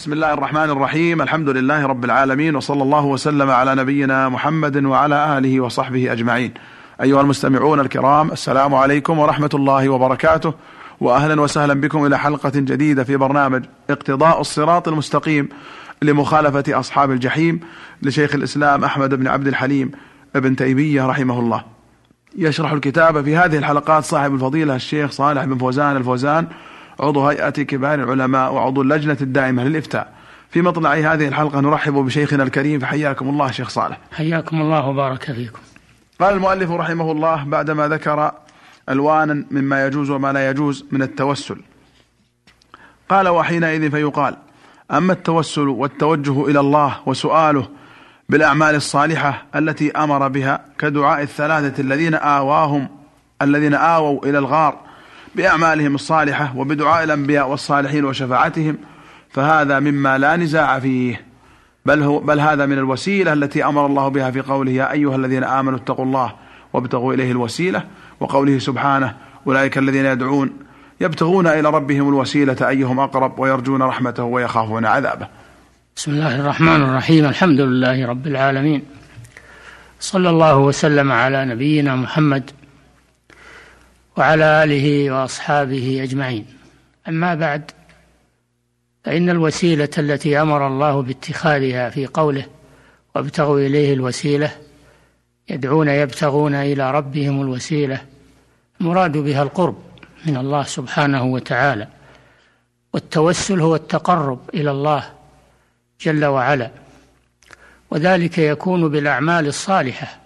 بسم الله الرحمن الرحيم الحمد لله رب العالمين وصلى الله وسلم على نبينا محمد وعلى اله وصحبه اجمعين. ايها المستمعون الكرام السلام عليكم ورحمه الله وبركاته واهلا وسهلا بكم إلى حلقه جديده في برنامج اقتضاء الصراط المستقيم لمخالفه اصحاب الجحيم لشيخ الاسلام احمد بن عبد الحليم ابن تيميه رحمه الله. يشرح الكتاب في هذه الحلقات صاحب الفضيله الشيخ صالح بن فوزان الفوزان عضو هيئة كبار العلماء وعضو اللجنة الدائمة للإفتاء. في مطلع هذه الحلقة نرحب بشيخنا الكريم فحياكم الله شيخ صالح. حياكم الله وبارك فيكم. قال المؤلف رحمه الله بعدما ذكر ألوانا مما يجوز وما لا يجوز من التوسل. قال وحينئذ فيقال أما التوسل والتوجه إلى الله وسؤاله بالأعمال الصالحة التي أمر بها كدعاء الثلاثة الذين آواهم الذين آووا إلى الغار بأعمالهم الصالحة وبدعاء الأنبياء والصالحين وشفاعتهم فهذا مما لا نزاع فيه. بل, هو بل هذا من الوسيلة التي أمر الله بها في قوله يا أيها الذين آمنوا اتقوا الله وابتغوا إليه الوسيلة وقوله سبحانه أولئك الذين يدعون يبتغون إلى ربهم الوسيلة أيهم أقرب ويرجون رحمته ويخافون عذابه. بسم الله الرحمن الرحيم. الحمد لله رب العالمين. صلى الله وسلم على نبينا محمد وعلى آله وأصحابه أجمعين. أما بعد فإن الوسيلة التي أمر الله باتخاذها في قوله وابتغوا إليه الوسيلة يدعون يبتغون إلى ربهم الوسيلة المراد بها القرب من الله سبحانه وتعالى والتوسل هو التقرب إلى الله جل وعلا. وذلك يكون بالأعمال الصالحة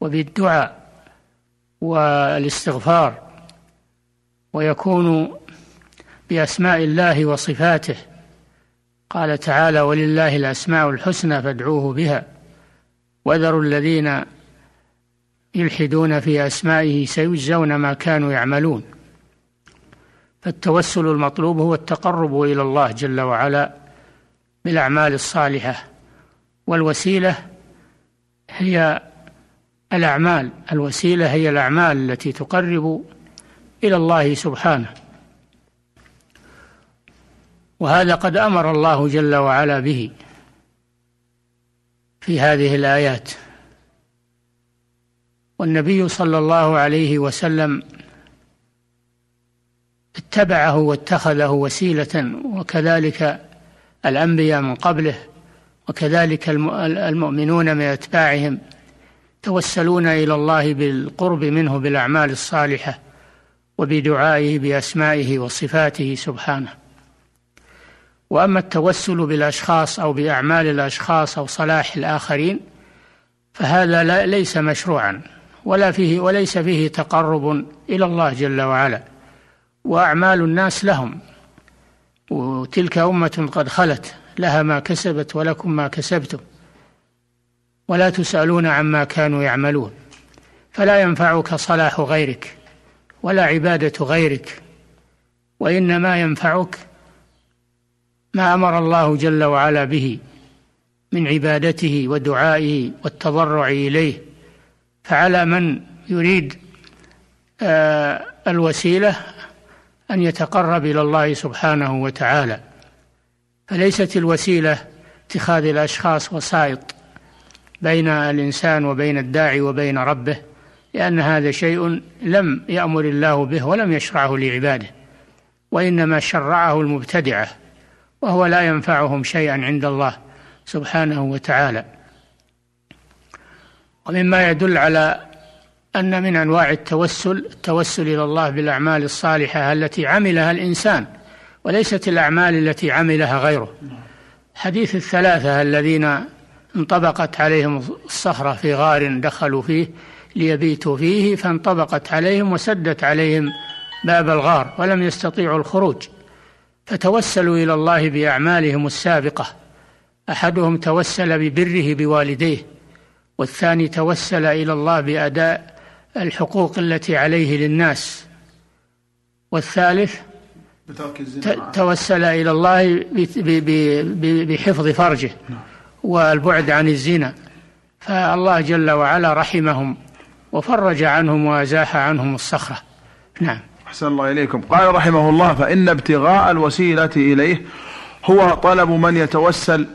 وبالدعاء والاستغفار ويكون بأسماء الله وصفاته. قال تعالى ولله الأسماء الحسنى فادعوه بها. وذروا الذين يلحدون في أسمائه سيجزون ما كانوا يعملون. فالتوسل المطلوب هو التقرب إلى الله جل وعلا بالأعمال الصالحة. والوسيلة هي الأعمال الوسيلة هي الأعمال التي تقرب إلى الله سبحانه. وهذا قد أمر الله جل وعلا به في هذه الآيات. والنبي صلى الله عليه وسلم اتبعه واتخذه وسيلة وكذلك الأنبياء من قبله وكذلك المؤمنون من أتباعهم. توسلون إلى الله بالقرب منه بالأعمال الصالحة وبدعائه بأسمائه وصفاته سبحانه. وأما التوسل بالأشخاص أو بأعمال الأشخاص أو صلاح الآخرين فهذا ليس مشروعا ولا فيه وليس فيه تقرب إلى الله جل وعلا. وأعمال الناس لهم. وتلك أمة قد خلت لها ما كسبت ولكم ما كسبتم. ولا تسألون عما كانوا يعملون فلا ينفعك صلاح غيرك ولا عبادة غيرك وإنما ينفعك ما أمر الله جل وعلا به من عبادته ودعائه والتضرع إليه. فعلى من يريد آه، الوسيلة أن يتقرب إلى الله سبحانه وتعالى فليست الوسيلة اتخاذ الأشخاص وسائط. بين الإنسان وبين الداعي وبين ربه لأن هذا شيء لم يأمر الله به ولم يشرعه لعباده وإنما شرعه المبتدعة وهو لا ينفعهم شيئا عند الله سبحانه وتعالى. ومما يدل على أن من أنواع التوسل التوسل إلى الله بالأعمال الصالحة التي عملها الإنسان وليست الأعمال التي عملها غيره. حديث الثلاثة الذين انطبقت عليهم الصخرة في غار دخلوا فيه ليبيتوا فيه فانطبقت عليهم وسدت عليهم باب الغار ولم يستطيعوا الخروج. فتوسلوا إلى الله بأعمالهم السابقة. أحدهم توسل ببره بوالديه والثاني توسل إلى الله بأداء الحقوق التي عليه للناس. والثالث توسل إلى الله بحفظ فرجه. نعم. والبعد عن الزنا. فالله جل وعلا رحمهم وفرج عنهم وأزاح عنهم الصخرة. نعم. أحسن الله إليكم. قال رحمه الله فإن ابتغاء الوسيلة إليه هو طلب من يتوسل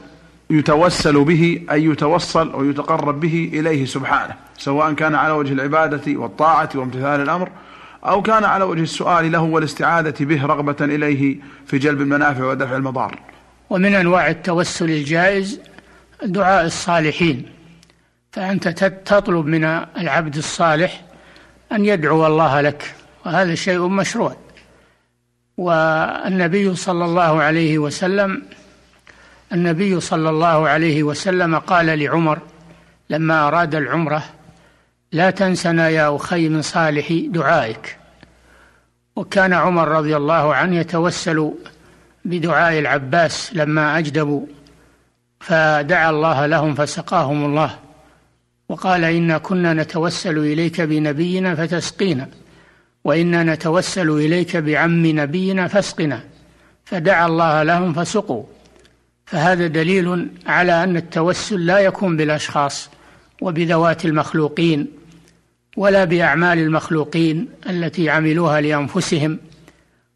يتوسل به أي يتوصل ويتقرب به إليه سبحانه سواء كان على وجه العبادة والطاعة وامتثال الأمر أو كان على وجه السؤال له والاستعاذة به رغبة إليه في جلب المنافع ودفع المضار. ومن أنواع التوسل الجائز دعاء الصالحين. فأنت تطلب من العبد الصالح أن يدعو الله لك وهذا شيء مشروع. والنبي صلى الله عليه وسلم النبي صلى الله عليه وسلم قال لعمر لما أراد العمرة لا تنسنا يا أخي من صالح دعائك. وكان عمر رضي الله عنه يتوسل بدعاء العباس لما أجدبوا. فدعا الله لهم فسقاهم الله. وقال إنا كنا نتوسل إليك بنبينا فتسقينا وإنا نتوسل إليك بعم نبينا فاسقنا. فدعا الله لهم فسقوا. فهذا دليل على أن التوسل لا يكون بالأشخاص وبذوات المخلوقين ولا بأعمال المخلوقين التي عملوها لأنفسهم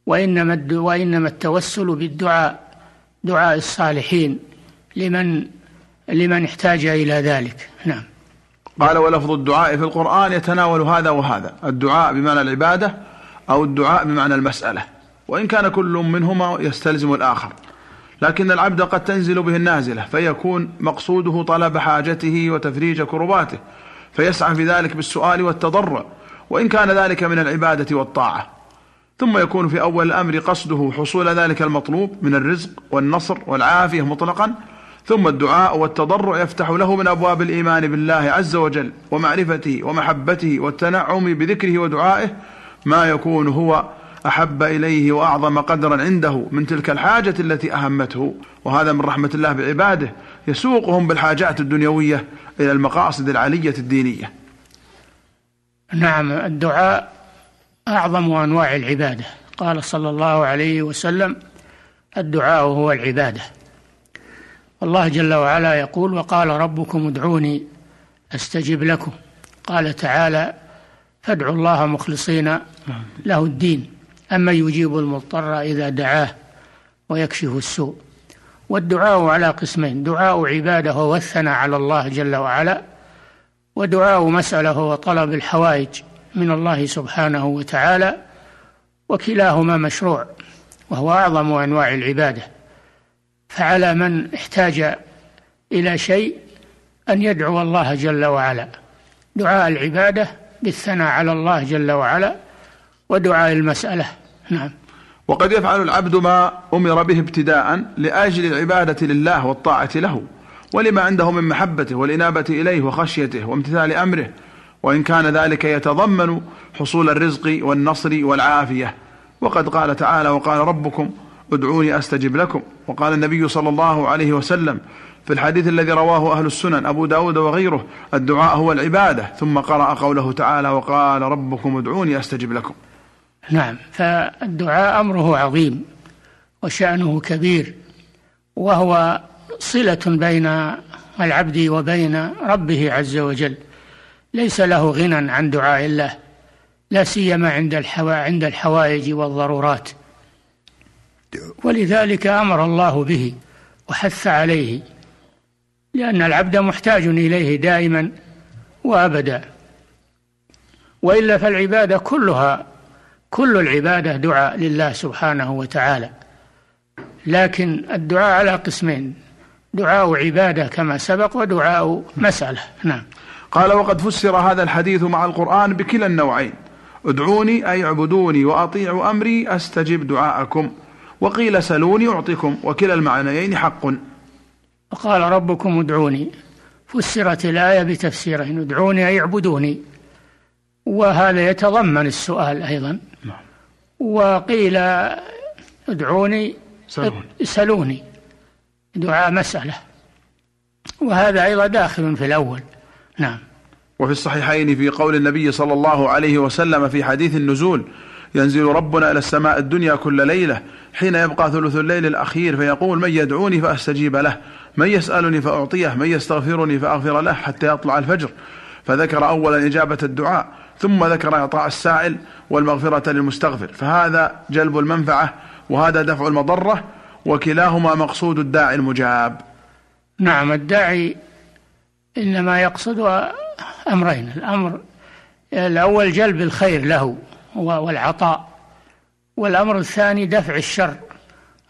وإنما وإنما التوسل بالدعاء دعاء الصالحين. لمن لمن احتاج إلى ذلك. نعم. قال ولفظ الدعاء في القرآن يتناول هذا وهذا الدعاء بمعنى العبادة أو الدعاء بمعنى المسألة. وإن كان كل منهما يستلزم الآخر. لكن العبد قد تنزل به النازلة فيكون مقصوده طلب حاجته وتفريج كرباته فيسعى في ذلك بالسؤال والتضرع وإن كان ذلك من العبادة والطاعة. ثم يكون في أول الأمر قصده حصول ذلك المطلوب من الرزق والنصر والعافية مطلقا ثم الدعاء والتضرع يفتح له من أبواب الإيمان بالله عز وجل ومعرفته ومحبته والتنعم بذكره ودعائه ما يكون هو أحب إليه وأعظم قدرا عنده من تلك الحاجة التي أهمته. وهذا من رحمة الله بعباده يسوقهم بالحاجات الدنيوية إلى المقاصد العلية الدينية. نعم الدعاء أعظم أنواع العبادة. قال صلى الله عليه وسلم الدعاء هو العبادة. الله جل وعلا يقول وقال ربكم ادعوني أستجب لكم. قال تعالى فادعوا الله مخلصين له الدين. أما يجيب المضطر إذا دعاه ويكشف السوء. والدعاء على قسمين دعاء عباده والثناء على الله جل وعلا ودعاء مسألة وطلب الحوائج من الله سبحانه وتعالى وكلاهما مشروع وهو أعظم أنواع العبادة. فعلى من احتاج إلى شيء أن يدعو الله جل وعلا. دعاء العبادة بالثناء على الله جل وعلا ودعاء المسألة. نعم. وقد يفعل العبد ما أمر به ابتداء لأجل العبادة لله والطاعة له ولما عنده من محبته والإنابة إليه وخشيته وامتثال أمره وإن كان ذلك يتضمن حصول الرزق والنصر والعافية. وقد قال تعالى وقال ربكم ادعوني أستجب لكم. وقال النبي صلى الله عليه وسلم في الحديث الذي رواه أهل السنن أبو داود وغيره الدعاء هو العبادة. ثم قرأ قوله تعالى وقال ربكم ادعوني أستجب لكم. نعم فالدعاء أمره عظيم وشأنه كبير وهو صلة بين العبد وبين ربه عز وجل. ليس له غنى عن دعاء الله لا سيما عند الحوا عند الحوائج والضرورات. ولذلك أمر الله به وحث عليه لأن العبد محتاج إليه دائما وابدا. وإلا فالعبادة كلها كل العبادة دعاء لله سبحانه وتعالى. لكن الدعاء على قسمين دعاء عبادة كما سبق ودعاء مسألة. نعم. قال وقد فسر هذا الحديث مع القرآن بكلا النوعين. ادعوني أي اعبدوني وأطيعوا أمري أستجب دعاءكم. وقيل سلوني أعطيكم وكلا المعنيين حق. وقال ربكم ادعوني. فسرت الآية بتفسيرين ادعوني أي اعبدوني. وهذا يتضمن السؤال أيضا. نعم. وقيل ادعوني سلوني. دعاء مسألة. وهذا أيضا داخل في الأول. نعم. وفي الصحيحين في قول النبي صلى الله عليه وسلم في حديث النزول ينزل ربنا إلى السماء الدنيا كل ليلة حين يبقى ثلث الليل الأخير فيقول من يدعوني فأستجيب له من يسألني فأعطيه من يستغفرني فأغفر له حتى يطلع الفجر فذكر أولا إجابة الدعاء ثم ذكر إعطاء السائل والمغفرة للمستغفر فهذا جلب المنفعة وهذا دفع المضرة وكلاهما مقصود الداعي المجاب. نعم الداعي إنما يقصد أمرين الأمر الأول جلب الخير له والعطاء. والأمر الثاني دفع الشر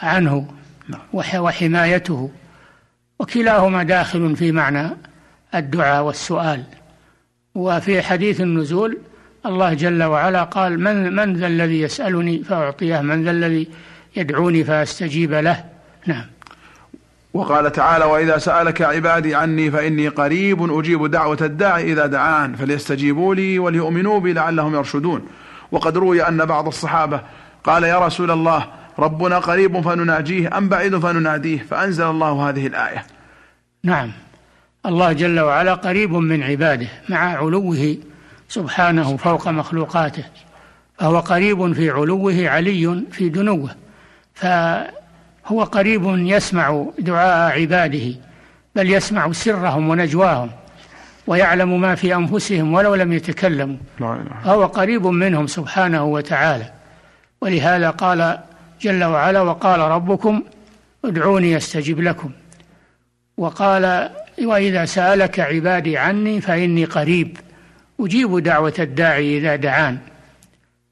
عنه نعم. وحمايته. وكلاهما داخل في معنى الدعاء والسؤال. وفي حديث النزول الله جل وعلا قال من من ذا الذي يسألني فأعطيه من ذا الذي يدعوني فأستجيب له. نعم. وقال تعالى وإذا سألك عبادي عني فإني قريب أجيب دعوة الداعي إذا دعان فليستجيبوا لي وليؤمنوا بي لعلهم يرشدون. وقد روي أن بعض الصحابة قال يا رسول الله ربنا قريب فنناجيه أم بعيد فنناديه؟ فأنزل الله هذه الآية. نعم. الله جل وعلا قريب من عباده مع علوه سبحانه فوق مخلوقاته فهو قريب في علوه علي في دنوه فهو قريب يسمع دعاء عباده بل يسمع سرهم ونجواهم. ويعلم ما في أنفسهم ولو لم يتكلموا فهو قريب منهم سبحانه وتعالى. ولهذا قال جل وعلا وقال ربكم ادعوني أستجب لكم. وقال وإذا سألك عبادي عني فإني قريب. أجيب دعوة الداعي إذا دعان.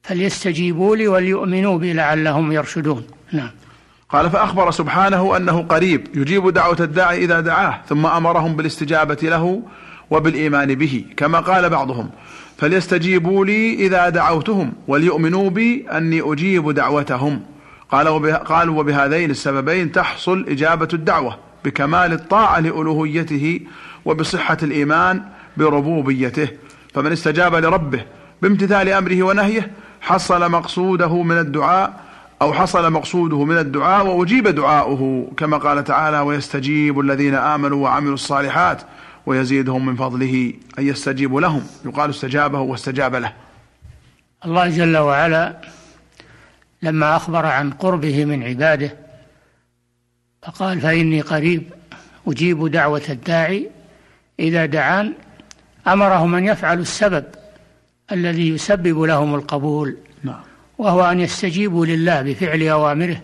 فليستجيبوا لي وليؤمنوا بي لعلهم يرشدون. نعم. قال فأخبر سبحانه أنه قريب. يجيب دعوة الداعي إذا دعاه ثم أمرهم بالاستجابة له. وبالإيمان به كما قال بعضهم فليستجيبوا لي إذا دعوتهم وليؤمنوا بي أني أجيب دعوتهم. قال قالوا وبهذين السببين تحصل إجابة الدعوة بكمال الطاعة لألوهيته وبصحة الإيمان بربوبيته. فمن استجاب لربه بامتثال أمره ونهيه حصل مقصوده من الدعاء أو حصل مقصوده من الدعاء وأجيب دعاؤه كما قال تعالى ويستجيب الذين آمنوا وعملوا الصالحات ويزيدهم من فضله أن يستجيب لهم. يقال استجابه واستجاب له. الله جل وعلا لما أخبر عن قربه من عباده فقال فإني قريب أجيب دعوة الداعي. إذا دعان أمرهم أن يفعلوا السبب الذي يسبب لهم القبول نعم. وهو أن يستجيبوا لله بفعل أوامره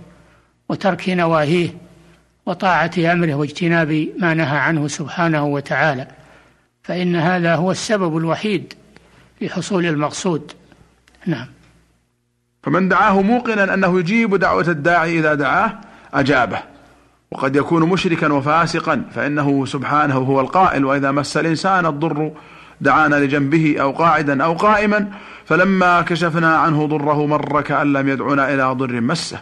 وترك نواهيه. وطاعة أمره واجتناب ما نهى عنه سبحانه وتعالى فإن هذا هو السبب الوحيد لحصول المقصود. نعم. فمن دعاه موقنا أنه يجيب دعوة الداعي إذا دعاه أجابه. وقد يكون مشركا وفاسقا فإنه سبحانه هو القائل وإذا مس الإنسان الضر دعانا لجنبه أو قاعدا أو قائما فلما كشفنا عنه ضره مر كأن لم يدعنا إلى ضر مسه.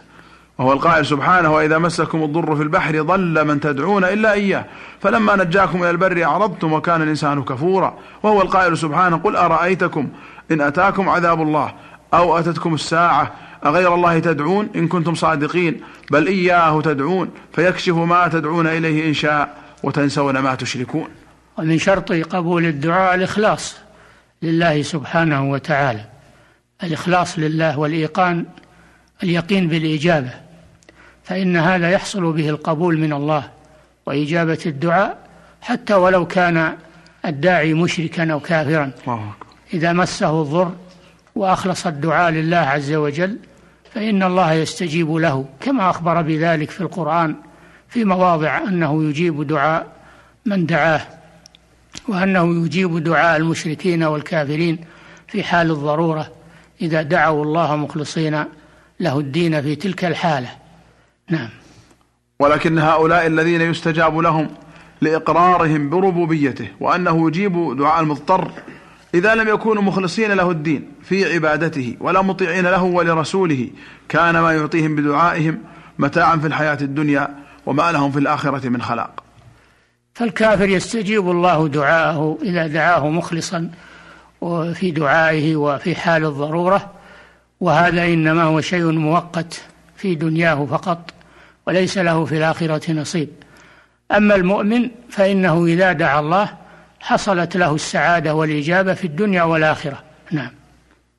وهو القائل سبحانه وإذا مسكم الضر في البحر ضل من تدعون إلا إياه. فلما نجاكم إلى البر أعرضتم وكان الإنسان كفورا. وهو القائل سبحانه قل أرأيتكم إن أتاكم عذاب الله أو أتتكم الساعة أغير الله تدعون إن كنتم صادقين بل إياه تدعون فيكشف ما تدعون إليه إن شاء وتنسون ما تشركون. ومن شرط قبول الدعاء الإخلاص لله سبحانه وتعالى. الإخلاص لله والإيقان اليقين بالإجابة. فإن هذا يحصل به القبول من الله وإجابة الدعاء حتى ولو كان الداعي مشركا أو كافرا. إذا مسه الضر وأخلص الدعاء لله عز وجل فإن الله يستجيب له كما أخبر بذلك في القرآن في مواضع أنه يجيب دعاء من دعاه وأنه يجيب دعاء المشركين والكافرين في حال الضرورة إذا دعوا الله مخلصين له الدين في تلك الحالة. نعم. ولكن هؤلاء الذين يستجاب لهم لإقرارهم بربوبيته وأنه يجيب دعاء المضطر إذا لم يكونوا مخلصين له الدين في عبادته ولا مطيعين له ولرسوله كان ما يعطيهم بدعائهم متاعا في الحياة الدنيا وما لهم في الآخرة من خلاق. فالكافر يستجيب الله دعاءه إذا دعاه مخلصا في دعائه وفي حال الضرورة وهذا إنما هو شيء مؤقت في دنياه فقط. وليس له في الآخرة نصيب. أما المؤمن فإنه إذا دعا الله حصلت له السعادة والإجابة في الدنيا والآخرة. نعم.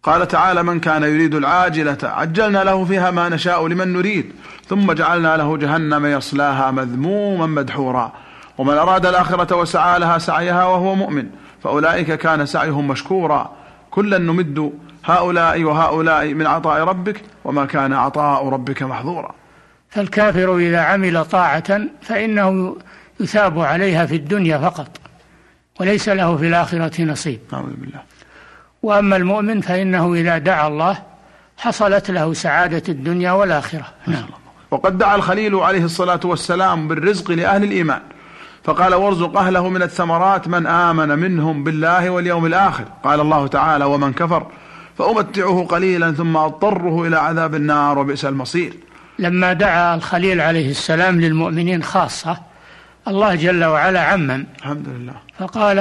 قال تعالى من كان يريد العاجلة عجلنا له فيها ما نشاء لمن نريد ثم جعلنا له جهنم يصلاها مذموما مدحورا. ومن أراد الآخرة وسعى لها سعيها وهو مؤمن فأولئك كان سعيهم مشكورا. كلا نمد هؤلاء وهؤلاء من عطاء ربك وما كان عطاء ربك محظورا. فالكافر إذا عمل طاعة فإنه يثاب عليها في الدنيا فقط وليس له في الآخرة نصيب. أعوذ بالله. وأما المؤمن فإنه إذا دعا الله حصلت له سعادة الدنيا والآخرة. نعم. وقد دعا الخليل عليه الصلاة والسلام بالرزق لأهل الإيمان فقال وارزق أهله من الثمرات من آمن منهم بالله واليوم الآخر. قال الله تعالى ومن كفر فأمتعه قليلا ثم أضطره إلى عذاب النار وبئس المصير. لما دعا الخليل عليه السلام للمؤمنين خاصة الله جل وعلا عمم. الحمد لله. فقال.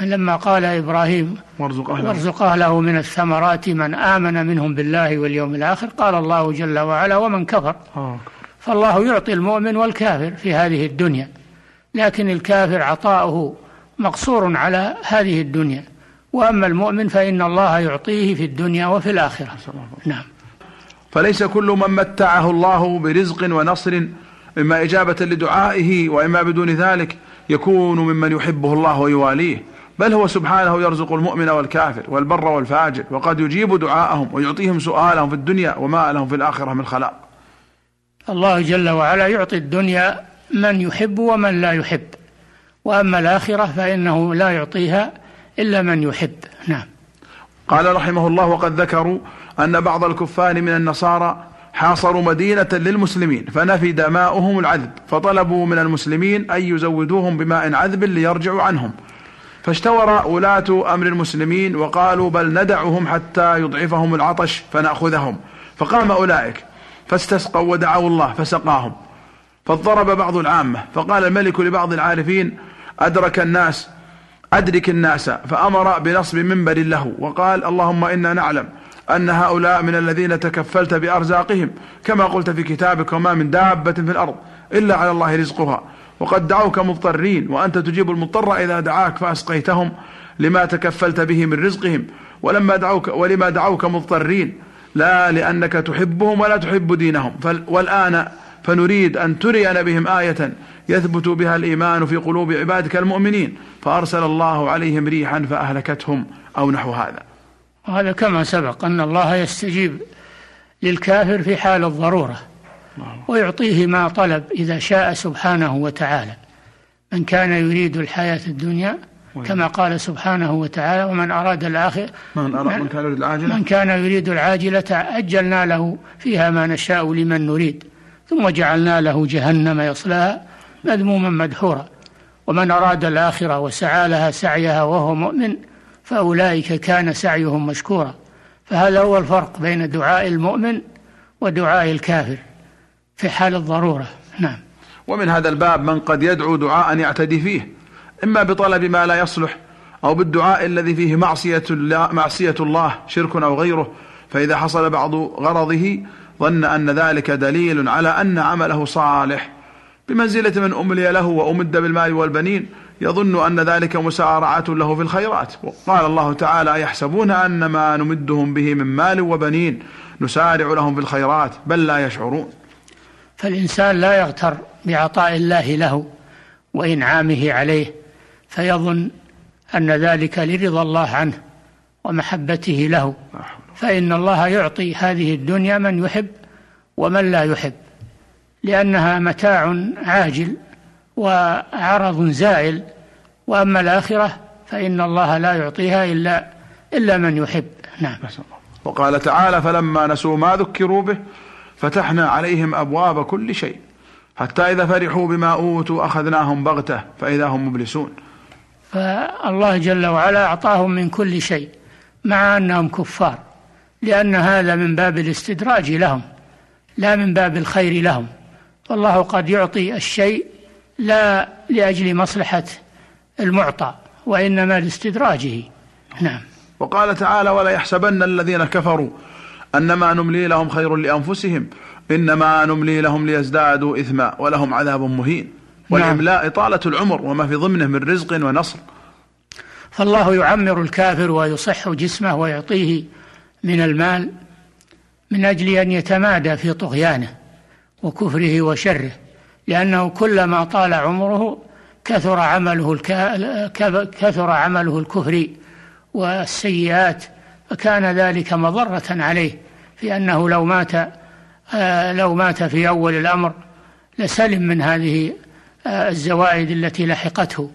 لما قال إبراهيم وارزق أهله. وارزق أهله من الثمرات من آمن منهم بالله واليوم الآخر. قال الله جل وعلا ومن كفر. آه. فالله يعطي المؤمن والكافر في هذه الدنيا. لكن الكافر عطاؤه مقصور على هذه الدنيا. وأما المؤمن فإن الله يعطيه في الدنيا وفي الآخرة. نعم. فليس كل من متعه الله برزق ونصر إما إجابة لدعائه وإما بدون ذلك يكون ممن يحبه الله ويواليه. بل هو سبحانه يرزق المؤمن والكافر والبر والفاجر وقد يجيب دعاءهم ويعطيهم سؤالهم في الدنيا وما لهم في الآخرة من خلاق. الله جل وعلا يعطي الدنيا من يحب ومن لا يحب وأما الآخرة فإنه لا يعطيها إلا من يحب. نعم. قال رحمه الله وقد ذكروا أن بعض الكفار من النصارى حاصروا مدينة للمسلمين فنفد ماؤهم العذب فطلبوا من المسلمين أن يزودوهم بماء عذب ليرجعوا عنهم. فاشتور ولاة أمر المسلمين وقالوا بل ندعهم حتى يضعفهم العطش فنأخذهم. فقام أولئك فاستسقوا ودعوا الله فسقاهم. فاضطرب بعض العامة فقال الملك لبعض العارفين أدرك الناس أدرك الناس فأمر بنصب منبر له وقال اللهم إنا نعلم أن هؤلاء من الذين تكفلت بأرزاقهم كما قلت في كتابك وما من دابة في الأرض إلا على الله رزقها. وقد دعوك مضطرين وأنت تجيب المضطر إذا دعاك فأسقيتهم لما تكفلت به من رزقهم. ولما دعوك ولما دعوك مضطرين لا لأنك تحبهم ولا تحب دينهم. والآن فنريد أن ترينا بهم آية يثبت بها الإيمان في قلوب عبادك المؤمنين. فأرسل الله عليهم ريحا فأهلكتهم أو نحو هذا. وهذا كما سبق أن الله يستجيب للكافر في حال الضرورة ويعطيه ما طلب إذا شاء سبحانه وتعالى. من كان يريد الحياة الدنيا كما قال سبحانه وتعالى ومن أراد الآخر من, أراد من كان يريد العاجلة. من كان يريد العاجلة أجلنا له فيها ما نشاء لمن نريد ثم جعلنا له جهنم يصلاها مذموما مدحورا. ومن أراد الآخرة وسعى لها سعيها وهو مؤمن فأولئك كان سعيهم مشكورا. فهذا هو الفرق بين دعاء المؤمن ودعاء الكافر في حال الضرورة. نعم. ومن هذا الباب من قد يدعو دعاء يعتدي فيه إما بطلب ما لا يصلح أو بالدعاء الذي فيه معصية معصية الله شرك أو غيره. فإذا حصل بعض غرضه ظن أن ذلك دليل على أن عمله صالح. بمنزلة من أملي له وأمد بالمال والبنين يظن أن ذلك مسارعة له في الخيرات. قال الله تعالى يحسبون أن ما نمدهم به من مال وبنين نسارع لهم في الخيرات بل لا يشعرون. فالإنسان لا يغتر بعطاء الله له وإنعامه عليه فيظن أن ذلك لرضا الله عنه ومحبته له. فإن الله يعطي هذه الدنيا من يحب ومن لا يحب لأنها متاع عاجل وعرض زائل وأما الآخرة فإن الله لا يعطيها إلا إلا من يحب. نعم. وقال تعالى فلما نسوا ما ذكروا به فتحنا عليهم أبواب كل شيء حتى إذا فرحوا بما أوتوا أخذناهم بغتة فإذا هم مبلسون. فالله جل وعلا أعطاهم من كل شيء مع أنهم كفار لأن هذا من باب الاستدراج لهم لا من باب الخير لهم. والله قد يعطي الشيء لا لأجل مصلحة المعطى وإنما لاستدراجه. نعم. وقال تعالى ولا يحسبن الذين كفروا أنما نملي لهم خير لأنفسهم إنما نملي لهم ليزدادوا إثما ولهم عذاب مهين. نعم. والإملاء إطالة العمر وما في ضمنه من رزق ونصر. فالله يعمر الكافر ويصح جسمه ويعطيه من المال من أجل أن يتمادى في طغيانه وكفره وشره. لأنه كلما طال عمره كثر عمله كثر عمله الكفر والسيئات فكان ذلك مضرة عليه في أنه لو مات آه، لو مات في أول الأمر لسلم من هذه آه، الزوائد التي لحقته.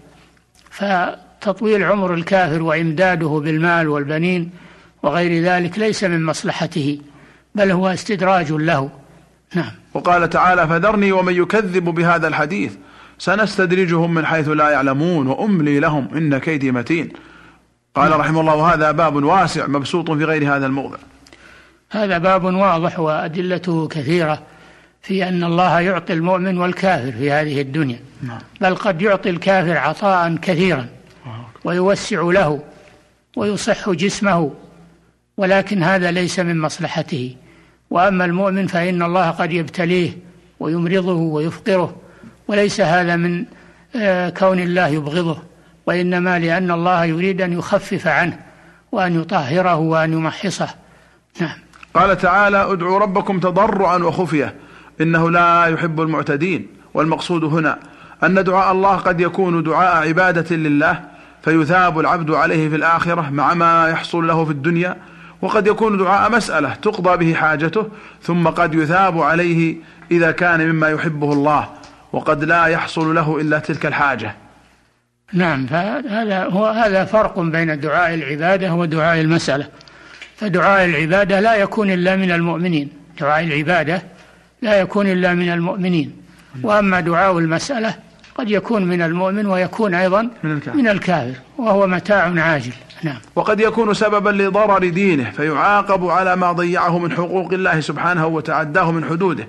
فتطويل عمر الكافر وإمداده بالمال والبنين وغير ذلك ليس من مصلحته بل هو استدراج له. نعم. وقال تعالى فذرني ومن يكذب بهذا الحديث. سنستدرجهم من حيث لا يعلمون وأملي لهم إن كيدي متين. قال نعم. رحمه الله وهذا باب واسع مبسوط في غير هذا الموضع. هذا باب واضح وأدلته كثيرة في أن الله يعطي المؤمن والكافر في هذه الدنيا. نعم. بل قد يعطي الكافر عطاء كثيرا ويوسع له ويصح جسمه. ولكن هذا ليس من مصلحته. وأما المؤمن فإن الله قد يبتليه ويمرضه ويفقره وليس هذا من آه، كون الله يبغضه وإنما لأن الله يريد أن يخفف عنه وأن يطهره وأن يمحصه. نعم. قال تعالى ادعوا ربكم تضرعا وخفية إنه لا يحب المعتدين. والمقصود هنا أن دعاء الله قد يكون دعاء عبادة لله فيثاب العبد عليه في الآخرة مع ما يحصل له في الدنيا وقد يكون دعاء مسألة تقضى به حاجته ثم قد يثاب عليه إذا كان مما يحبه الله وقد لا يحصل له إلا تلك الحاجة. نعم فهذا هو هذا فرق بين دعاء العبادة ودعاء المسألة. فدعاء العبادة لا يكون إلا من المؤمنين. دعاء العبادة لا يكون إلا من المؤمنين. وأما دعاء المسألة قد يكون من المؤمن ويكون أيضا من الكافر, من الكافر وهو متاع عاجل. نعم. وقد يكون سببا لضرر دينه فيعاقب على ما ضيعه من حقوق الله سبحانه وتعداه من حدوده.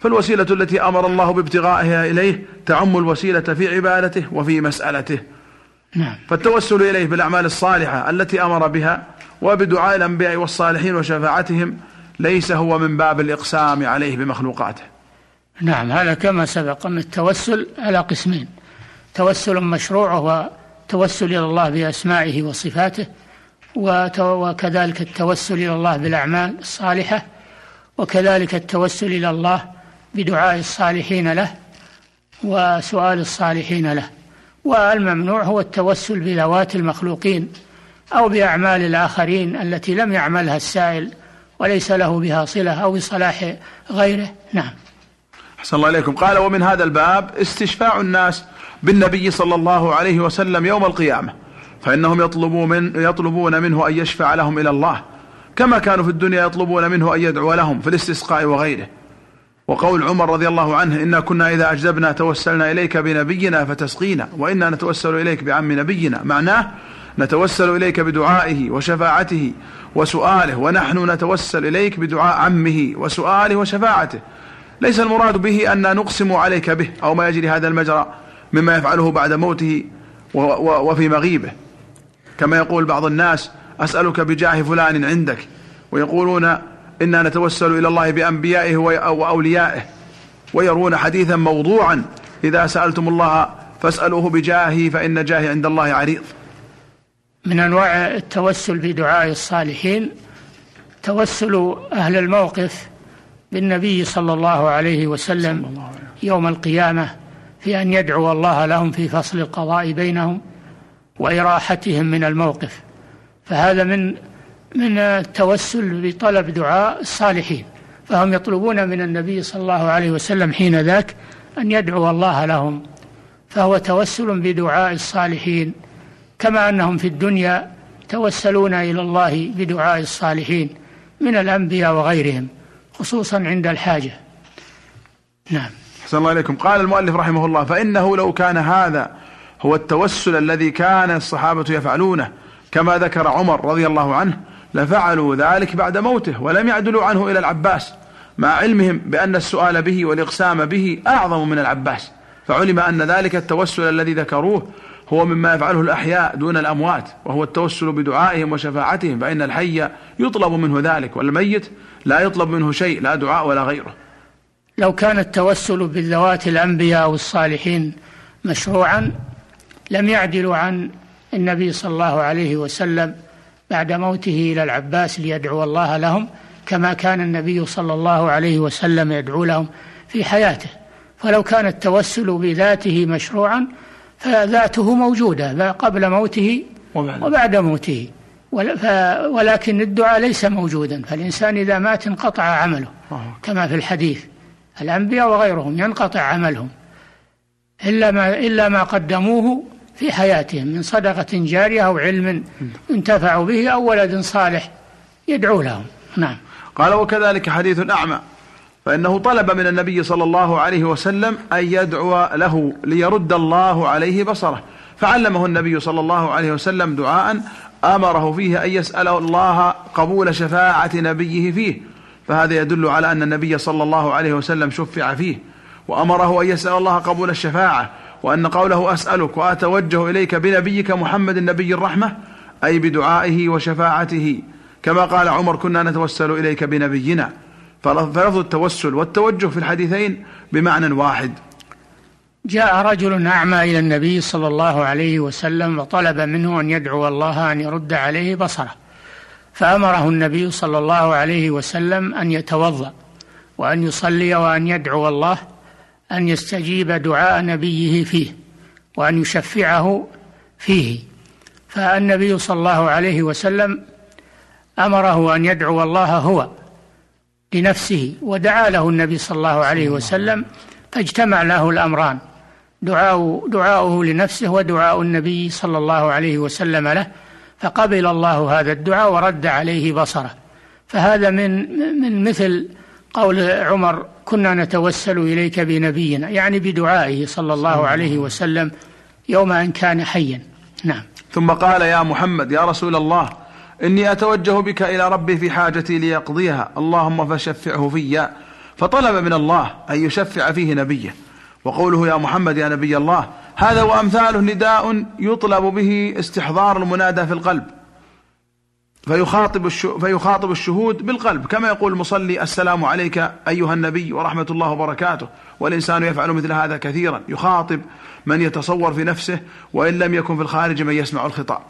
فالوسيلة التي أمر الله بابتغائها إليه تعم الوسيلة في عبادته وفي مسألته. نعم. فالتوسل إليه بالأعمال الصالحة التي أمر بها وبدعاء الأنبياء والصالحين وشفاعتهم ليس هو من باب الإقسام عليه بمخلوقاته. نعم هذا كما سبق أن التوسل على قسمين توسل مشروع وهو التوسل إلى الله بأسمائه وصفاته وكذلك التوسل إلى الله بالأعمال الصالحة وكذلك التوسل إلى الله بدعاء الصالحين له وسؤال الصالحين له. والممنوع هو التوسل بذوات المخلوقين أو بأعمال الآخرين التي لم يعملها السائل وليس له بها صلة أو بصلاح غيره. نعم. أحسن الله إليكم. قال ومن هذا الباب استشفاع الناس بالنبي صلى الله عليه وسلم يوم القيامة فإنهم يطلبون, من يطلبون منه أن يشفع لهم إلى الله كما كانوا في الدنيا يطلبون منه أن يدعو لهم في الاستسقاء وغيره. وقول عمر رضي الله عنه إنا كنا إذا أجدبنا توسلنا إليك بنبينا فتسقينا وإنا نتوسل إليك بعم نبينا. معناه نتوسل إليك بدعائه وشفاعته وسؤاله ونحن نتوسل إليك بدعاء عمه وسؤاله وشفاعته. ليس المراد به أن نقسم عليك به أو ما يجري هذا المجرى مما يفعله بعد موته وفي مغيبه. كما يقول بعض الناس أسألك بجاه فلان عندك. ويقولون إنا نتوسل إلى الله بأنبيائه وأوليائه ويرون حديثا موضوعا إذا سألتم الله فاسألوه بجاهه فإن جاهي عند الله عريض. من أنواع التوسل في دعاء الصالحين توسل أهل الموقف بالنبي صلى الله عليه وسلم يوم القيامة في أن يدعو الله لهم في فصل القضاء بينهم وإراحتهم من الموقف. فهذا من من التوسل بطلب دعاء الصالحين. فهم يطلبون من النبي صلى الله عليه وسلم حين ذاك أن يدعو الله لهم. فهو توسل بدعاء الصالحين. كما أنهم في الدنيا توسلون إلى الله بدعاء الصالحين من الأنبياء وغيرهم. خصوصا عند الحاجة. نعم. أحسن الله إليكم. قال المؤلف رحمه الله فإنه لو كان هذا هو التوسل الذي كان الصحابة يفعلونه كما ذكر عمر رضي الله عنه لفعلوا ذلك بعد موته ولم يعدلوا عنه إلى العباس مع علمهم بأن السؤال به والإقسام به أعظم من العباس. فعلم أن ذلك التوسل الذي ذكروه هو مما يفعله الأحياء دون الأموات وهو التوسل بدعائهم وشفاعتهم فإن الحي يطلب منه ذلك والميت لا يطلب منه شيء لا دعاء ولا غيره. لو كان التوسل بالذوات الأنبياء والصالحين مشروعا لم يعدلوا عن النبي صلى الله عليه وسلم بعد موته إلى العباس ليدعو الله لهم كما كان النبي صلى الله عليه وسلم يدعو لهم في حياته. فلو كان التوسل بذاته مشروعا فذاته موجودة قبل موته وبعد. موته. ولكن الدعاء ليس موجودا فالإنسان إذا مات انقطع عمله كما في الحديث. الأنبياء وغيرهم ينقطع عملهم. إلا ما إلا ما قدموه في حياتهم من صدقة جارية أو علم انتفعوا به أو ولد صالح يدعو لهم. نعم. قال وكذلك حديث الأعمى فإنه طلب من النبي صلى الله عليه وسلم أن يدعو له ليرد الله عليه بصره. فعلمه النبي صلى الله عليه وسلم دعاء أمره فيه أن يسأل الله قبول شفاعة نبيه فيه. فهذا يدل على أن النبي صلى الله عليه وسلم شفع فيه وأمره أن يسأل الله قبول الشفاعة وأن قوله أسألك وأتوجه إليك بنبيك محمد النبي الرحمة أي بدعائه وشفاعته. كما قال عمر كنا نتوسل إليك بنبينا. فلفظ التوسل والتوجه في الحديثين بمعنى واحد. جاء رجل أعمى إلى النبي صلى الله عليه وسلم وطلب منه أن يدعو الله أن يرد عليه بصره. فأمره النبي صلى الله عليه وسلم أن يتوضأ وأن يصلي وأن يدعو الله أن يستجيب دعاء نبيه فيه وأن يشفعه فيه. فالنبي صلى الله عليه وسلم أمره أن يدعو الله هو لنفسه ودعا له النبي صلى الله عليه وسلم فاجتمع له الأمران. دعاء دعاؤه لنفسه ودعاء النبي صلى الله عليه وسلم له. فقبل الله هذا الدعاء ورد عليه بصره. فهذا من من مثل قول عمر كنا نتوسل إليك بنبينا. يعني بدعائه صلى الله عليه وسلم يوم أن كان حيا. نعم. ثم قال يا محمد يا رسول الله إني أتوجه بك إلى ربي في حاجتي ليقضيها. اللهم فشفعه في فطلب من الله أن يشفع فيه نبيه. وقوله يا محمد يا نبي الله هذا وأمثاله نداء يطلب به استحضار المنادى في القلب. فيخاطب فيخاطب الشهود بالقلب. كما يقول المصلي السلام عليك أيها النبي ورحمة الله وبركاته. والإنسان يفعل مثل هذا كثيرا. يخاطب من يتصور في نفسه وإن لم يكن في الخارج من يسمع الخطاب.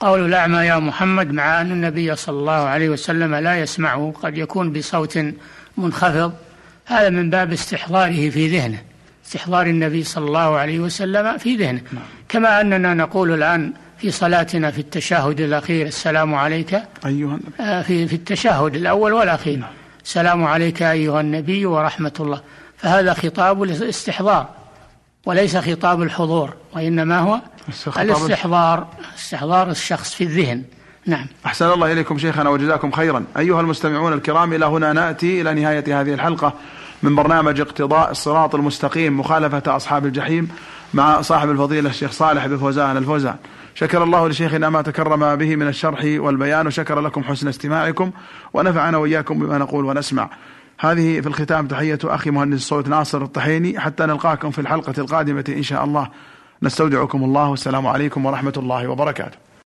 قول الأعمى يا محمد مع أن النبي صلى الله عليه وسلم لا يسمعه قد يكون بصوت منخفض. هذا من باب استحضاره في ذهنه استحضار النبي صلى الله عليه وسلم في ذهنه. نعم. كما أننا نقول الآن في صلاتنا في التشهد الأخير السلام عليك. أيها النبي. آه، في في التشهد الأول والأخير. نعم. السلام عليك أيها النبي ورحمة الله. فهذا خطاب الاستحضار. وليس خطاب الحضور وإنما هو الاستحضار استحضار الشخص في الذهن. نعم. أحسن الله إليكم شيخنا وجزاكم خيرا. أيها المستمعون الكرام إلى هنا نأتي إلى نهاية هذه الحلقة من برنامج اقتضاء الصراط المستقيم مخالفة أصحاب الجحيم مع صاحب الفضيلة الشيخ صالح بن فوزان الفوزان. شكر الله لشيخنا ما تكرم به من الشرح والبيان وشكر لكم حسن استماعكم ونفعنا وإياكم بما نقول ونسمع. هذه في الختام تحية أخي مهندس الصوت ناصر الطحيني حتى نلقاكم في الحلقة القادمة إن شاء الله. نستودعكم الله والسلام عليكم ورحمة الله وبركاته.